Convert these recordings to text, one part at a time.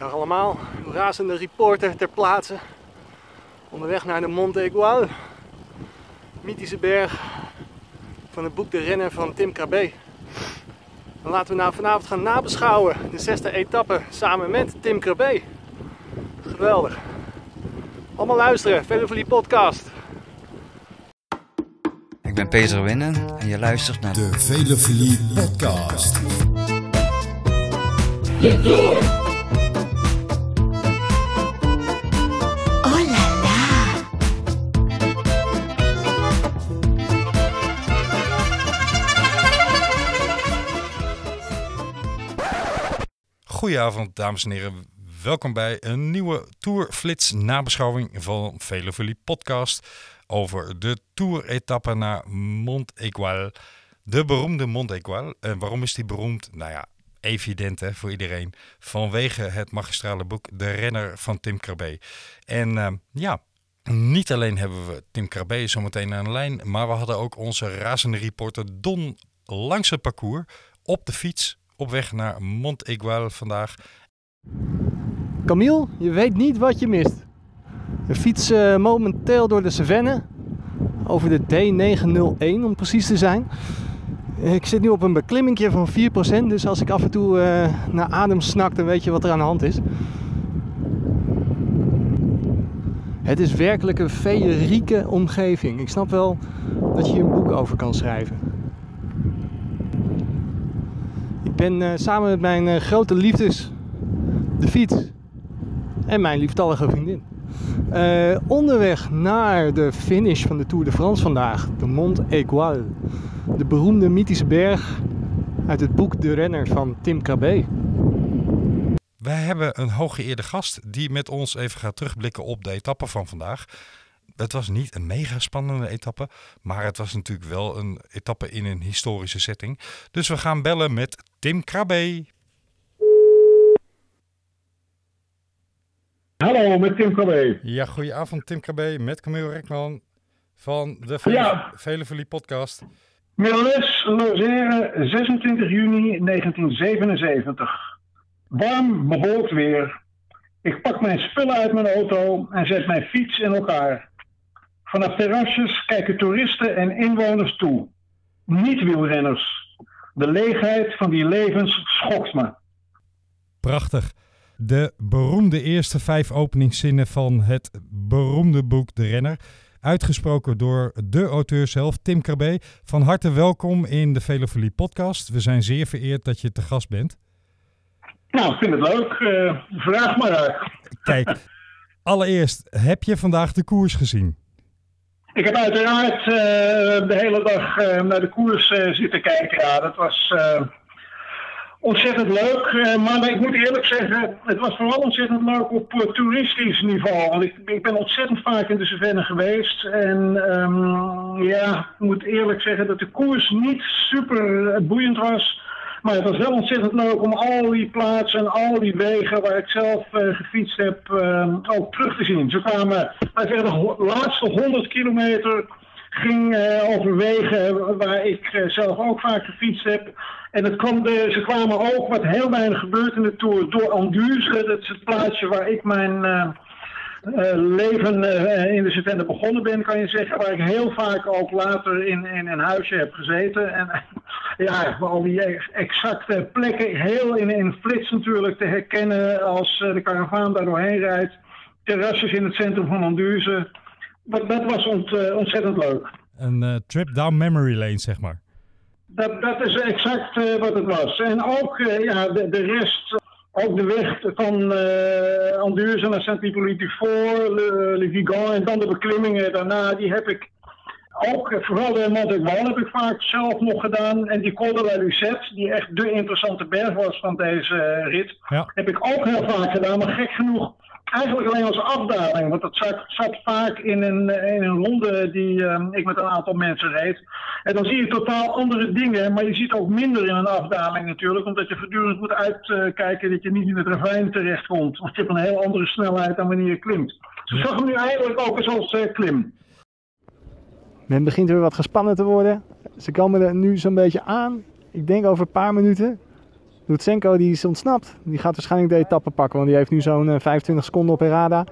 Dag allemaal, razende reporter ter plaatse. Onderweg naar de Monte Igual. Mythische berg van het boek De Renner van Tim Krabbe. Dan laten we nou vanavond gaan nabeschouwen de zesde etappe samen met Tim Krabbe. Geweldig. Allemaal luisteren, Velofilie podcast. Ik ben Peter Winnen en je luistert naar De Velofilie Podcast. Goedenavond, dames en heren. Welkom bij een nieuwe Tourflits nabeschouwing van Velofilie podcast over de Tour-etappe naar Mont Igual. De beroemde Mont Igual. En waarom is die beroemd? Nou ja, evident hè, voor iedereen. Vanwege het magistrale boek De Renner van Tim Krabbe. En eh, ja, niet alleen hebben we Tim Krabbe zometeen aan de lijn, maar we hadden ook onze razende reporter Don langs het parcours op de fiets op weg naar Mont Igual vandaag. Camille, je weet niet wat je mist. We fietsen momenteel door de Cevennes. Over de D901 om precies te zijn. Ik zit nu op een beklimmingje van 4%. Dus als ik af en toe eh, naar adem snak, dan weet je wat er aan de hand is. Het is werkelijk een feerieke omgeving. Ik snap wel dat je hier een boek over kan schrijven. Ik ben eh, samen met mijn eh, grote liefdes, de fiets, en mijn lieftallige vriendin. Eh, onderweg naar de finish van de Tour de France vandaag, de Mont Igual. De beroemde mythische berg uit het boek De Renner van Tim Krabbe. Wij hebben een hooggeëerde gast die met ons even gaat terugblikken op de etappe van vandaag. Het was niet een mega spannende etappe, maar het was natuurlijk wel een etappe in een historische setting. Dus we gaan bellen met Tim Krabbe. Hallo, met Tim Krabbe. Ja, goedenavond Tim Krabbe met Camille Rekman van de Vele Ja. Velevolie podcast. Middelnes, Lozère, 26 juni 1977. Warm, bewolkt weer. Ik pak mijn spullen uit mijn auto en zet mijn fiets in elkaar. Vanaf terrasjes kijken toeristen en inwoners toe. Niet wielrenners. De leegheid van die levens schokt me. Prachtig. De beroemde eerste vijf openingszinnen van het beroemde boek De Renner. Uitgesproken door de auteur zelf, Tim Krabbe. Van harte welkom in de Velofilie podcast. We zijn zeer vereerd dat je te gast bent. Nou, ik vind het leuk. Eh, vraag maar uit. Kijk, allereerst, heb je vandaag de koers gezien? Ik heb uiteraard eh, de hele dag eh, naar de koers eh, zitten kijken. Ja, dat was ontzettend leuk. Maar ik moet eerlijk zeggen, het was vooral ontzettend leuk op toeristisch niveau. Want ik, ik ben ontzettend vaak in de Cevennes geweest. En ehm, ja, ik moet eerlijk zeggen dat de koers niet super boeiend was. Maar het was wel ontzettend leuk om al die plaatsen en al die wegen waar ik zelf eh, gefietst heb eh, ook terug te zien. Ze kwamen, zeggen, de laatste 100 kilometer ging eh, over wegen waar ik zelf ook vaak gefietst heb. En het kwam ze kwamen ook, wat heel weinig gebeurt in de Tour, door Anduze. Dat is het plaatsje waar ik mijn eh, leven eh, in de Cevennes begonnen ben, kan je zeggen. Waar ik heel vaak ook later in, in een huisje heb gezeten. En ja, al die ex- exacte plekken heel in een flits natuurlijk te herkennen als eh, de karavaan daar doorheen rijdt. Terrasjes in het centrum van Anduze. Dat, dat was ont, ontzettend leuk. Een trip down memory lane, zeg maar. Dat, dat is exact wat het was. En ook ja, de, de rest, ook de weg van Anduze naar Saint-Hippolyte-du-Fort, Le, Le Vigan en dan de beklimmingen daarna, die heb ik ook, eh, vooral de Mont Aiguille heb ik vaak zelf nog gedaan. En die Col de la Lucette, die echt de interessante berg was van deze eh, rit, Ja. heb ik ook heel vaak gedaan. Maar gek genoeg, eigenlijk alleen als afdaling. Want dat zat, zat vaak in een, in een ronde die eh, ik met een aantal mensen reed. En dan zie je totaal andere dingen, maar je ziet ook minder in een afdaling natuurlijk. Omdat je voortdurend moet uitkijken dat je niet in het ravijn terechtkomt. Want je hebt een heel andere snelheid dan wanneer je klimt. Ze zag hem nu eigenlijk ook eens als eh, klim. Men begint weer wat gespannen te worden. Ze komen er nu zo'n beetje aan. Ik denk over een paar minuten. Lutsenko die is ontsnapt. Die gaat waarschijnlijk de etappe pakken, want die heeft nu zo'n eh, 25 seconden op Herada.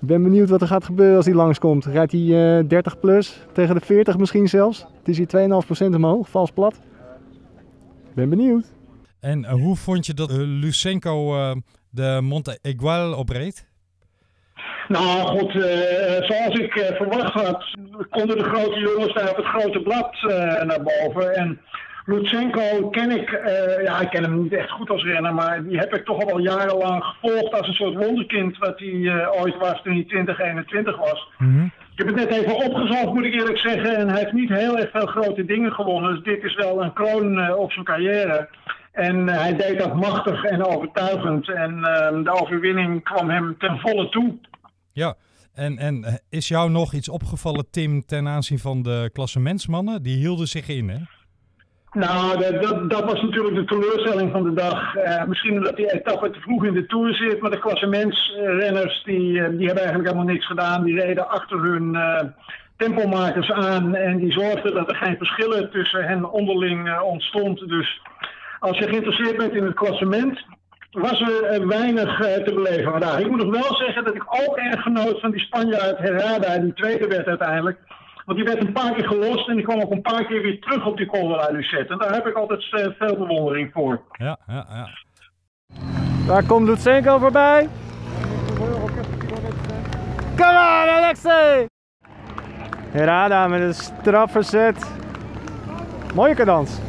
Ik ben benieuwd wat er gaat gebeuren als hij langskomt. Rijdt hij eh, 30 plus, tegen de 40 misschien zelfs. Het is hier 2,5% omhoog, vals plat. Ik ben benieuwd. En eh, hoe vond je dat eh, Lucenko eh, de Monte Igual opreed? Nou, goed, eh, zoals ik eh, verwacht had, konden de grote jongens daar op het grote blad eh, naar boven. En Lutsenko ken ik, eh, ja, ik ken hem niet echt goed als renner, maar die heb ik toch al wel jarenlang gevolgd als een soort wonderkind wat hij eh, ooit was toen hij 2021 was. Ik heb het net even opgezocht, moet ik eerlijk zeggen. En hij heeft niet heel erg veel grote dingen gewonnen. Dus dit is wel een kroon eh, op zijn carrière. En hij deed dat machtig en overtuigend. En eh, de overwinning kwam hem ten volle toe. Ja, en, en is jou nog iets opgevallen, Tim, ten aanzien van de klassementsmannen? Die hielden zich in, hè? Nou, dat, dat, dat was natuurlijk de teleurstelling van de dag. Eh, misschien omdat die etappe te vroeg in de Tour zit. Maar de klassementsrenners die, eh, die hebben eigenlijk helemaal niks gedaan. Die reden achter hun eh, tempomakers aan. En die zorgden dat er geen verschillen tussen hen onderling eh, ontstond. Dus als je geïnteresseerd bent in het klassement... was er weinig te beleven vandaag. Ik moet nog wel zeggen dat ik ook erg genoot van die Spanjaard Herrada. Die tweede werd uiteindelijk. Want die werd een paar keer gelost en die kwam ook een paar keer weer terug op die Colorado Lucette. En daar heb ik altijd eh, veel bewondering voor. Ja, ja, ja. Daar komt Lutsenko voorbij. Come on, Alexei! Herada met een straf verzet. Mooie cadans.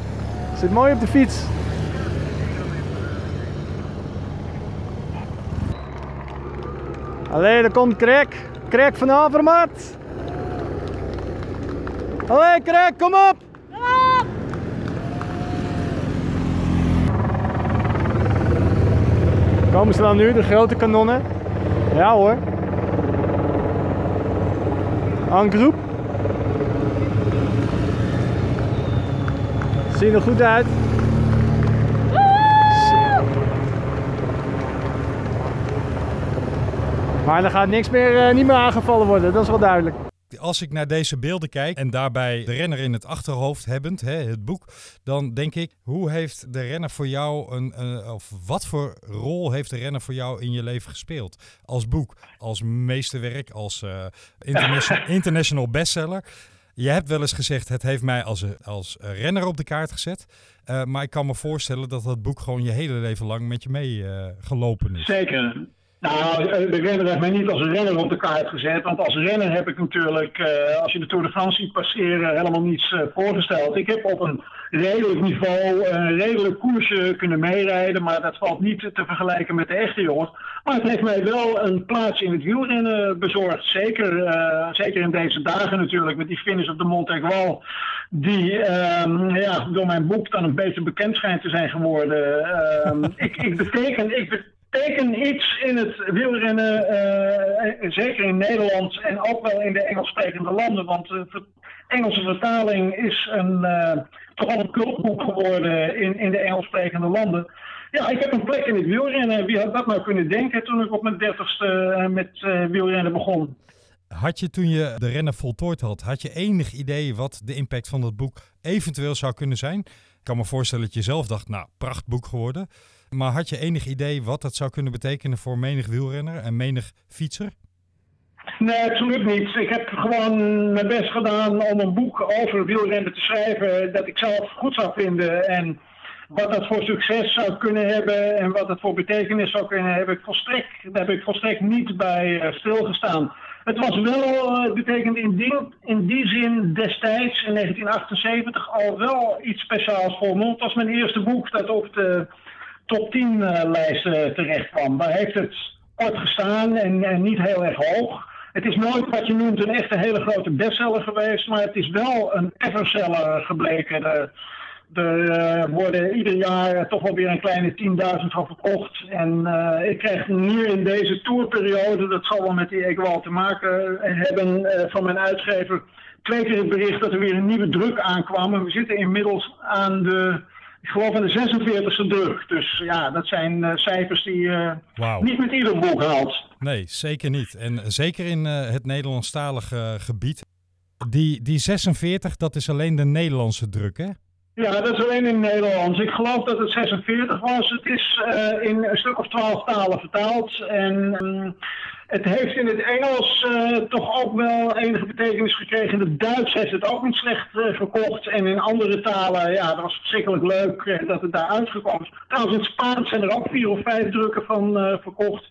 Zit mooi op de fiets. Allee, daar komt Krek. Krek van Avermaat. Allee, Krek, kom op! Komen ze dan nu, de grote kanonnen? Ja hoor. En groep. Zien er goed uit. Maar er gaat niks meer, eh, niet meer aangevallen worden, dat is wel duidelijk. Als ik naar deze beelden kijk en daarbij de renner in het achterhoofd hebbend, hè, het boek, dan denk ik, hoe heeft de renner voor jou een, eh, of wat voor rol heeft de renner voor jou in je leven gespeeld? Als boek, als meesterwerk, als eh, international, international bestseller. Je hebt wel eens gezegd, het heeft mij als, als renner op de kaart gezet. Eh, maar ik kan me voorstellen dat dat boek gewoon je hele leven lang met je mee eh, gelopen is. Zeker. Nou, eh, de renner heeft mij niet als renner op de kaart gezet. Want als renner heb ik natuurlijk, eh, als je de Tour de France ziet passeren, helemaal niets eh, voorgesteld. Ik heb op een redelijk niveau een redelijk koersje kunnen meerijden. Maar dat valt niet te vergelijken met de echte jongens. Maar het heeft mij wel een plaats in het wielrennen bezorgd. Zeker, zeker in deze dagen natuurlijk, met die finish op de Montegual. Die ehm, ja, door mijn boek dan een beetje bekend schijnt te zijn geworden. Ehm, ik, ik beteken... Ik teken iets in het wielrennen, eh, zeker in Nederland en ook wel in de Engelssprekende landen. Want de ver- Engelse vertaling is een, eh, toch wel een geworden in, in de Engelssprekende landen. Ja, ik heb een plek in het wielrennen. Wie had dat nou kunnen denken toen ik op mijn dertigste eh, met eh, wielrennen begon? Had je toen je de rennen voltooid had, had je enig idee wat de impact van dat boek eventueel zou kunnen zijn? Ik kan me voorstellen dat je zelf dacht, nou, prachtboek geworden. Maar had je enig idee wat dat zou kunnen betekenen voor menig wielrenner en menig fietser? Nee, absoluut niet. Ik heb gewoon mijn best gedaan om een boek over wielrennen te schrijven dat ik zelf goed zou vinden. En wat dat voor succes zou kunnen hebben en wat het voor betekenis zou kunnen hebben, volstrekt, heb ik volstrekt niet bij eh, stilgestaan. Het was wel eh, betekend in die, in die zin destijds, in 1978, al wel iets speciaals voor me. Het was mijn eerste boek dat op de top 10 eh, lijst eh, terecht kwam. Daar heeft het kort gestaan en, niet heel erg hoog. Het is nooit wat je noemt een echte hele grote bestseller geweest, maar het is wel een everseller gebleken. Er, eh, worden ieder jaar toch wel weer een kleine 10.000 van verkocht. En ik krijg nu in deze tourperiode, dat zal wel met die Equal te maken hebben, van mijn uitgever twee keer het bericht dat er weer een nieuwe druk aankwam. En we zitten inmiddels aan de, ik geloof aan de 46e druk. Dus ja, dat zijn eh, cijfers die Wauw. niet met ieder boek haalt. Nee, zeker niet. En zeker in eh, het Nederlandstalige gebied. Die, die 46, dat is alleen de Nederlandse druk, hè? Ja, dat is alleen in het Nederlands. Ik geloof dat het 46 was. Het is uh, in een stuk of twaalf talen vertaald. En um, het heeft in het Engels uh, toch ook wel enige betekenis gekregen. In het Duits heeft het ook niet slecht uh, verkocht. En in andere talen, ja, dat was verschrikkelijk leuk dat het daar uitgekomen is. Trouwens, in het Spaans zijn er ook vier of vijf drukken van verkocht.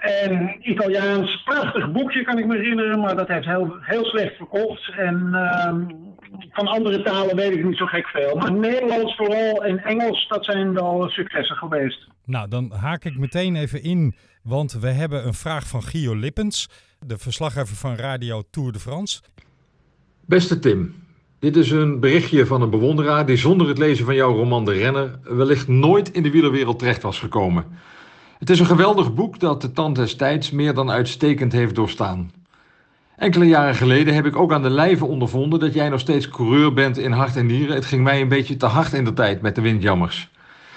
En Italiaans, prachtig boekje kan ik me herinneren, maar dat heeft heel, heel slecht verkocht. En uh, van andere talen weet ik niet zo gek veel. Maar Nederlands vooral en Engels, dat zijn wel successen geweest. Nou, dan haak ik meteen even in, want we hebben een vraag van Gio Lippens, de verslaggever van Radio Tour de France. Beste Tim, dit is een berichtje van een bewonderaar die zonder het lezen van jouw roman De Renner wellicht nooit in de wielerwereld terecht was gekomen. Het is een geweldig boek dat de tand des tijds meer dan uitstekend heeft doorstaan. Enkele jaren geleden heb ik ook aan de lijve ondervonden dat jij nog steeds coureur bent in hart en nieren. Het ging mij een beetje te hard in de tijd met de windjammers.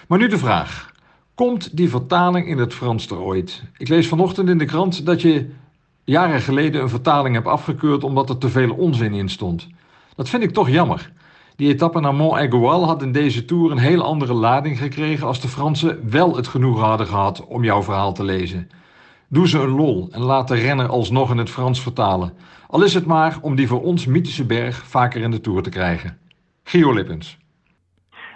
Maar nu de vraag. Komt die vertaling in het Frans er ooit? Ik lees vanochtend in de krant dat je jaren geleden een vertaling hebt afgekeurd omdat er te veel onzin in stond. Dat vind ik toch jammer. Die etappe naar Mont Aigual had in deze tour een heel andere lading gekregen als de Fransen wel het genoegen hadden gehad om jouw verhaal te lezen. Doe ze een lol en laat de renner alsnog in het Frans vertalen. Al is het maar om die voor ons mythische berg vaker in de tour te krijgen. Gio Lippens.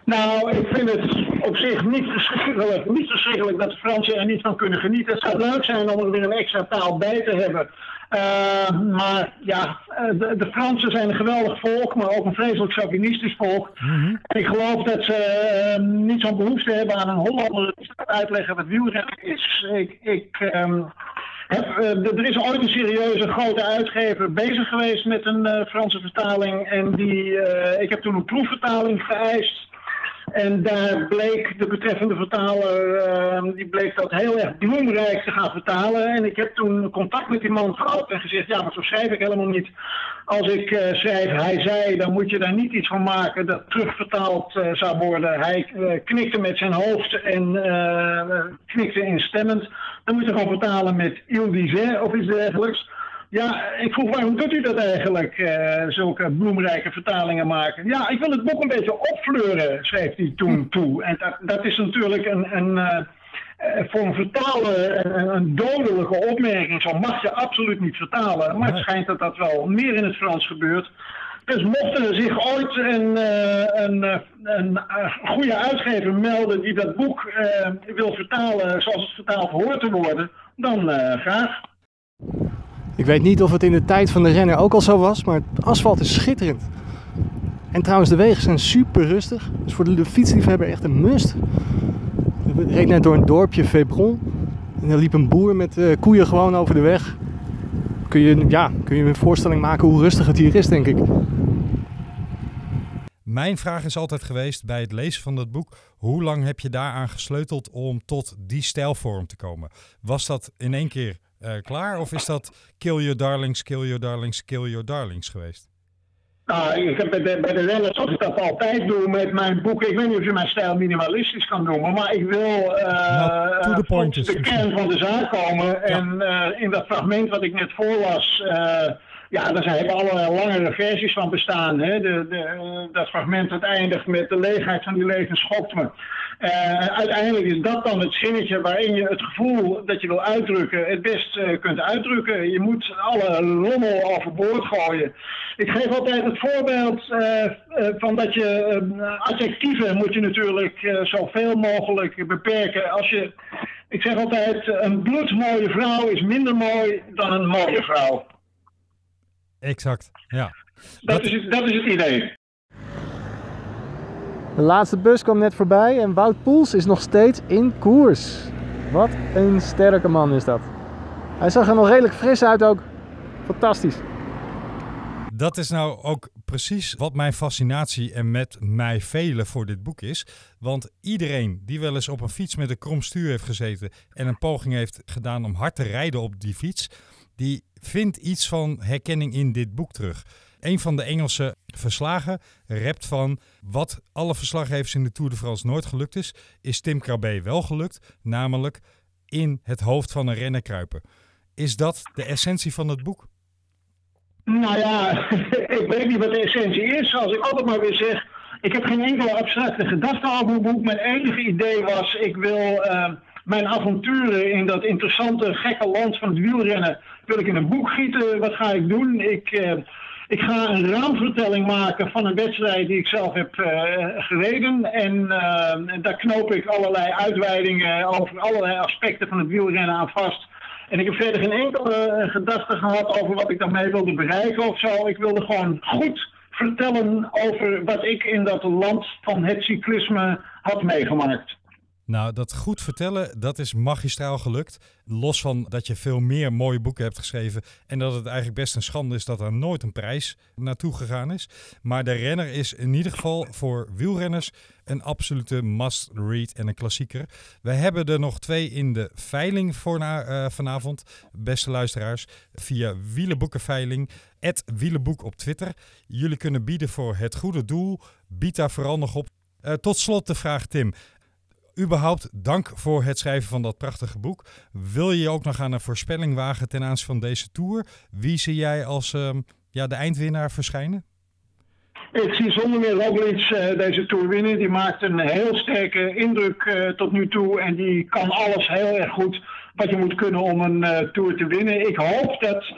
Nou, ik vind het op zich niet verschrikkelijk, niet verschrikkelijk dat de Fransen er niet van kunnen genieten. Het zou leuk zijn om er weer een extra taal bij te hebben. Uh, maar ja, eh, de, de, Fransen zijn een geweldig volk, maar ook een vreselijk chauvinistisch volk. Mm -hmm. Ik geloof dat ze uh, niet zo'n behoefte hebben aan een Hollander die uitleggen wat wielrennen is. Ik, ik um, heb, uh, er is ooit een serieuze grote uitgever bezig geweest met een Franse vertaling. En die, ik heb toen een proefvertaling geëist. En daar bleek de betreffende vertaler, uh, die bleek dat heel erg bloemrijk te gaan vertalen. En ik heb toen contact met die man gehad en gezegd, ja, maar zo schrijf ik helemaal niet. Als ik uh, schrijf hij zei, dan moet je daar niet iets van maken dat terugvertaald uh, zou worden. Hij knikte met zijn hoofd en knikte instemmend. Dan moet je gewoon vertalen met il disait of iets dergelijks. Ja, ik vroeg waarom doet u dat eigenlijk, uh, zulke bloemrijke vertalingen maken? Ja, ik wil het boek een beetje opfleuren, schreef hij toen toe. En dat, dat is natuurlijk een, een uh, voor een vertaler een, een, dodelijke opmerking. Zo mag je absoluut niet vertalen. Maar het schijnt dat dat wel meer in het Frans gebeurt. Dus mocht er zich ooit een, een, een, een goede uitgever melden die dat boek wil vertalen zoals het vertaald hoort te worden, dan graag. Ik weet niet of het in de tijd van de renner ook al zo was, maar het asfalt is schitterend. En trouwens, de wegen zijn super rustig. Dus voor de fietsliefhebber echt een must. Ik reed net door een dorpje, Febron. En er liep een boer met uh, koeien gewoon over de weg. Kun je, ja, kun je een voorstelling maken hoe rustig het hier is, denk ik. Mijn vraag is altijd geweest bij het lezen van dat boek: hoe lang heb je daaraan gesleuteld om tot die stijlvorm te komen? Was dat in één keer uh, klaar? Of is dat kill your darlings, kill your darlings, kill your darlings geweest? Nou, ik heb bij de, bij de renners, zoals ik dat altijd doe met mijn boeken, ik weet niet of je mijn stijl minimalistisch kan noemen, maar ik wil uh, nou, de, de kern van de zaak komen. Ja. En uh, in dat fragment wat ik net voorlas, ja, daar zijn allerlei langere versies van bestaan. Hè? De, de, dat fragment dat eindigt met de leegheid van die leven schokt me. Uh, uiteindelijk is dat dan het zinnetje waarin je het gevoel dat je wil uitdrukken het best uh, kunt uitdrukken. Je moet alle rommel overboord gooien. Ik geef altijd het voorbeeld van dat je adjectieven moet je natuurlijk zoveel mogelijk beperken. Als je, ik zeg altijd, een bloedmooie vrouw is minder mooi dan een mooie vrouw. Exact, ja. Dat, dat, is, dat is het idee. De laatste bus kwam net voorbij en Wout Poels is nog steeds in koers. Wat een sterke man is dat. Hij zag er nog redelijk fris uit ook. Fantastisch. Dat is nou ook precies wat mijn fascinatie en met mij velen voor dit boek is. Want iedereen die wel eens op een fiets met een krom stuur heeft gezeten en een poging heeft gedaan om hard te rijden op die fiets, die vindt iets van herkenning in dit boek terug. Een van de Engelse verslagen rept van wat alle verslaggevers in de Tour de France nooit gelukt is, is Tim Krabbe wel gelukt, namelijk in het hoofd van een renner kruipen. Is dat de essentie van het boek? Nou ja, ik weet niet wat de essentie is. Als ik altijd maar weer zeg, Ik heb geen enkele abstracte gedachte over boek. Mijn enige idee was, ik wil eh, mijn avonturen in dat interessante, gekke land van het wielrennen, wil ik in een boek gieten. Wat ga ik doen? Ik, eh, ik ga een raamvertelling maken van een wedstrijd die ik zelf heb eh, gereden. En eh, daar knoop ik allerlei uitweidingen over allerlei aspecten van het wielrennen aan vast. En ik heb verder geen enkele gedachte gehad over wat ik daarmee wilde bereiken of zo. Ik wilde gewoon goed vertellen over wat ik in dat land van het cyclisme had meegemaakt. Nou, dat goed vertellen, dat is magistraal gelukt. Los van dat je veel meer mooie boeken hebt geschreven. En dat het eigenlijk best een schande is dat er nooit een prijs naartoe gegaan is. Maar de renner is in ieder geval voor wielrenners een absolute must-read en een klassieker. We hebben er nog twee in de veiling voor na, eh, vanavond, beste luisteraars. Via Wielenboekenveiling, Wielenboek op Twitter. Jullie kunnen bieden voor het goede doel. Bied daar vooral nog op. Eh, tot slot de vraag, Tim überhaupt dank voor het schrijven van dat prachtige boek. Wil je ook nog aan een voorspelling wagen ten aanzien van deze tour? Wie zie jij als ehm, ja, de eindwinnaar verschijnen? Ik zie zonder meer Roglic uh, deze Tour winnen. Die maakt een heel sterke indruk uh, tot nu toe. En die kan alles heel erg goed wat je moet kunnen om een uh, Tour te winnen. Ik hoop dat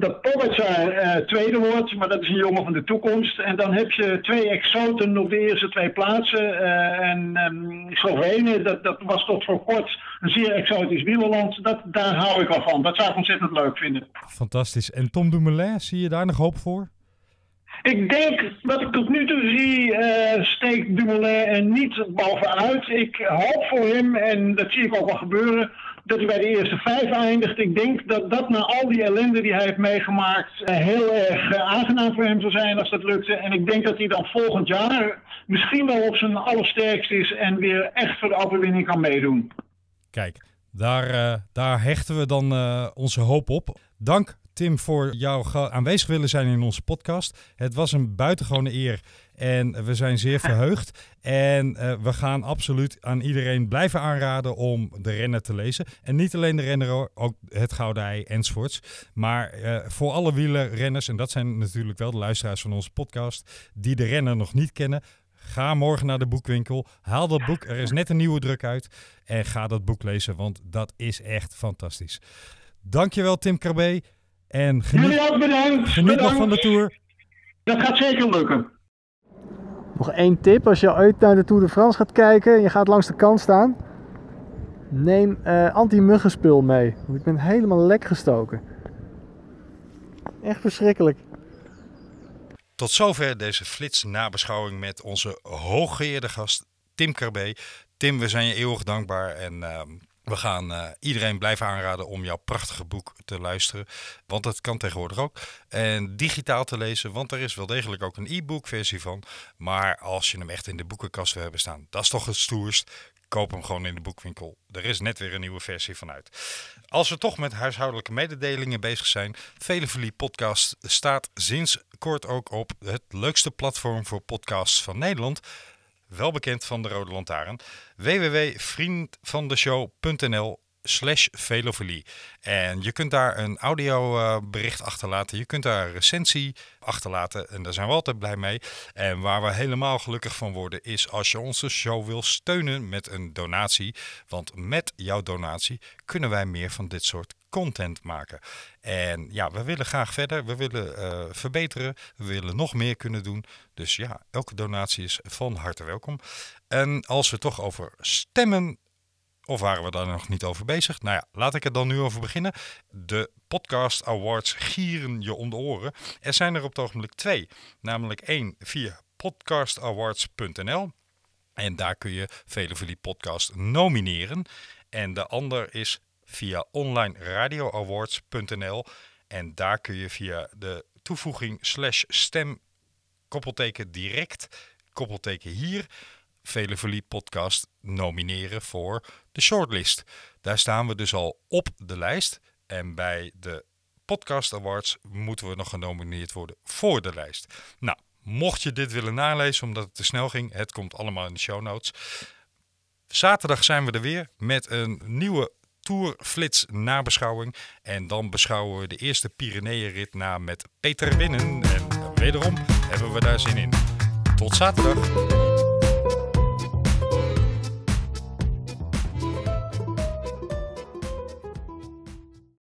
dat Pogacar uh, tweede wordt, maar dat is een jongen van de toekomst. En dan heb je twee exoten op de eerste twee plaatsen. Uh, en um, Slovenië, dat, dat was tot voor kort een zeer exotisch wielerland. Dat, daar hou ik al van. Dat zou ik ontzettend leuk vinden. Fantastisch. En Tom Dumoulin, zie je daar nog hoop voor? Ik denk, wat ik tot nu toe zie, uh, steekt Dumoulin er niet bovenuit. Ik hoop voor hem, en dat zie ik ook wel gebeuren, dat hij bij de eerste vijf eindigt. Ik denk dat dat na al die ellende die hij heeft meegemaakt uh, heel erg uh, aangenaam voor hem zou zijn als dat lukte. En ik denk dat hij dan volgend jaar misschien wel op zijn allersterkst is en weer echt voor de overwinning kan meedoen. Kijk, daar, daar hechten we dan onze hoop op. Dank Tim, voor jouw aanwezig willen zijn in onze podcast. Het was een buitengewone eer en we zijn zeer verheugd. En uh, we gaan absoluut aan iedereen blijven aanraden om de renner te lezen. En niet alleen de renner, ook het Gouden Ei enzovoorts. Maar uh, voor alle wielerrenners, en dat zijn natuurlijk wel de luisteraars van onze podcast, die de renner nog niet kennen. Ga morgen naar de boekwinkel, haal dat boek. Er is net een nieuwe druk uit. En ga dat boek lezen, want dat is echt fantastisch. Dankjewel Tim Krabbe. En geniet, Jullie ook bedankt. geniet bedankt. nog van de Tour. Dat gaat zeker lukken. Nog één tip, als je ooit naar de Tour de France gaat kijken en je gaat langs de kant staan, neem uh, anti-muggenspul mee. Want ik ben helemaal lek gestoken. Echt verschrikkelijk. Tot zover deze flits nabeschouwing met onze hooggeëerde gast Tim Krabbe. Tim, we zijn je eeuwig dankbaar en uh, we gaan uh, iedereen blijven aanraden om jouw prachtige boek te luisteren. Want dat kan tegenwoordig ook. En digitaal te lezen, want er is wel degelijk ook een e-book versie van. Maar als je hem echt in de boekenkast wil hebben staan, dat is toch het stoerst. Koop hem gewoon in de boekwinkel. Er is net weer een nieuwe versie van uit. Als we toch met huishoudelijke mededelingen bezig zijn. Veleverlie Podcast staat sinds kort ook op het leukste platform voor podcasts van Nederland wel bekend van de Rode Lantaarn, www.vriendvandeshow.nl slash velofilie. En je kunt daar een audiobericht achterlaten. Je kunt daar een recensie achterlaten. En daar zijn we altijd blij mee. En waar we helemaal gelukkig van worden is als je onze show wil steunen met een donatie. Want met jouw donatie kunnen wij meer van dit soort content maken. En ja, we willen graag verder. We willen uh, verbeteren. We willen nog meer kunnen doen. Dus ja, elke donatie is van harte welkom. En als we toch over stemmen of waren we daar nog niet over bezig? Nou ja, laat ik er dan nu over beginnen. De Podcast Awards gieren je om de oren. Er zijn er op het ogenblik twee. Namelijk één via podcastawards.nl. En daar kun je Vele Podcast nomineren. En de ander is via onlineradioawards.nl. En daar kun je via de toevoeging slash stem koppelteken direct koppelteken hier Velevolie podcast nomineren voor de shortlist. Daar staan we dus al op de lijst. En bij de Podcast Awards moeten we nog genomineerd worden voor de lijst. Nou, mocht je dit willen nalezen omdat het te snel ging, het komt allemaal in de show notes. Zaterdag zijn we er weer met een nieuwe Tour Flits nabeschouwing. En dan beschouwen we de eerste Pyreneeënrit na met Peter Winnen. En wederom hebben we daar zin in. Tot zaterdag.